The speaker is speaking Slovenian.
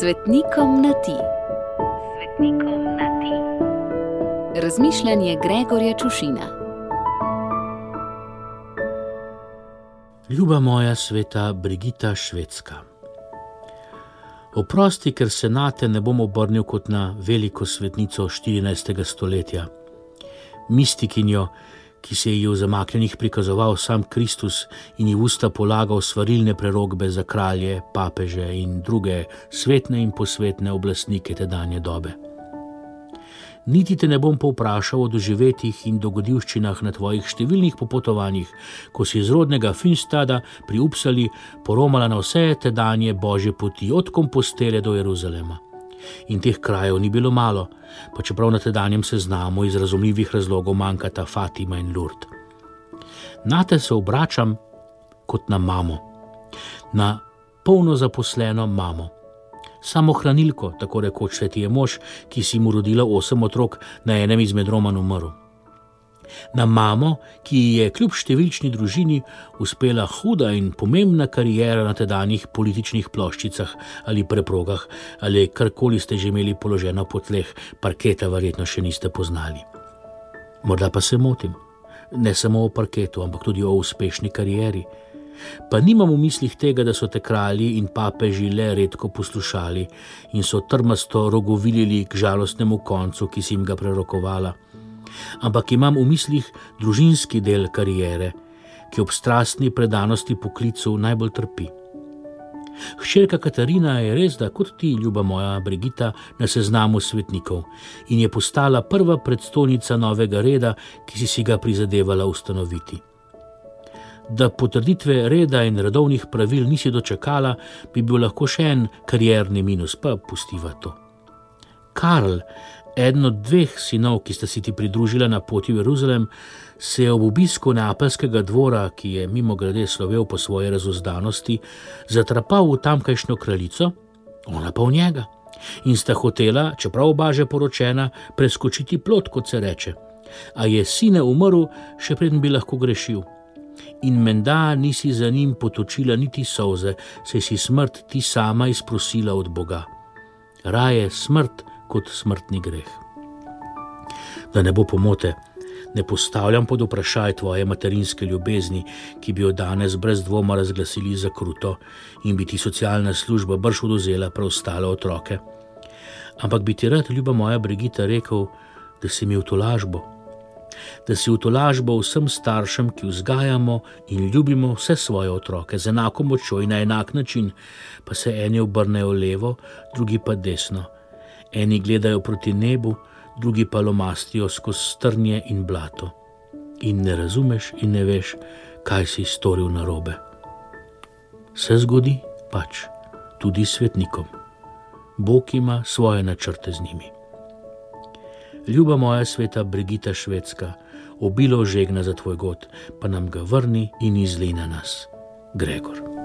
Svetnikom na ti. Svetnikom na ti. Razmišljanje Gregorja Čušina. Ljuba moja sveta Brigita Švedska. Oprosti, ker se na te ne bom obrnil kot na veliko svetnico 14. stoletja, mistikinjo, ki se ji v zamaknjenih prikazoval sam Kristus in ji v usta polagal svarilne prerogbe za kralje, papeže in druge svetne in posvetne oblastnike te danje dobe. Niti te ne bom povprašal o doživetjih in dogodivščinah na tvojih številnih popotovanjih, ko si iz rodnega Finstada pri Upsali poromala na vse te danje božje poti od Kompostele do Jeruzalema. In teh krajev ni bilo malo, pa čeprav na tedanjem seznamu iz razumljivih razlogov manjkata Fatima in Lurd. Na te se obračam kot na mamo, na polno zaposleno mamo. Samo hranilko, tako rekoč, ti je mož, ki si mu rodila osem otrok, na enem izmed romanov umrl na mamo, ki ji je kljub številčni družini uspela huda in pomembna karijera na tedanjih političnih ploščicah ali preprogah, ali karkoli ste že imeli položeno po tleh, parketa verjetno še niste poznali. Morda pa se motim, ne samo o parketu, ampak tudi o uspešni karieri. Pa nimam v mislih tega, da so te kralji in papeži le redko poslušali in so trmasto rogovilili k žalostnemu koncu, ki si jim ga prerokovala ampak imam v mislih družinski del kariere, ki ob strastni predanosti poklicu najbolj trpi. Hčerka Katarina je res, da kot ti, ljuba moja Brigita, na seznamu svetnikov in je postala prva predstojnica novega reda, ki si, si ga prizadevala ustanoviti. Da potrditve reda in redovnih pravil nisi dočakala, bi bil lahko še en karierni minus, pa pustiva to. Karl, eden od dveh sinov, ki sta si ti pridružila na poti v Jeruzalem, se je ob obisku neapeljskega dvora, ki je mimo grede slovel po svoji razuzdanosti, zatrapal v tamkajšnjo kraljico, ona pa v njega. In sta hotela, čeprav oba že poročena, preskočiti plot, kot se reče. A je sine umrl, še preden bi lahko grešil. In menda nisi za njim potočila niti solze, saj si smrt ti sama izprosila od Boga. Raje smrt, kot smrtni greh. Da ne bo pomote, ne postavljam pod vprašaj tvoje materinske ljubezni, ki bi jo danes brez dvoma razglasili za kruto in bi ti socialna služba brž oduzela preostale otroke. Ampak bi ti rad, ljuba moja Brigita, rekel, da si mi v tolažbo. Da si v tolažbo vsem staršem, ki vzgajamo in ljubimo vse svoje otroke z enako močjo in na enak način, pa se eni obrnejo levo, drugi pa desno, Eni gledajo proti nebu, drugi pa lomastijo skozi strnje in blato. In ne razumeš, in ne veš, kaj si storil na robe. Se zgodi pač tudi svetnikom. Bog ima svoje načrte z njimi. Ljuba moja sveta Brigita Švedska, obilo žegna za tvoj god, pa nam ga vrni in izli na nas, Gregor.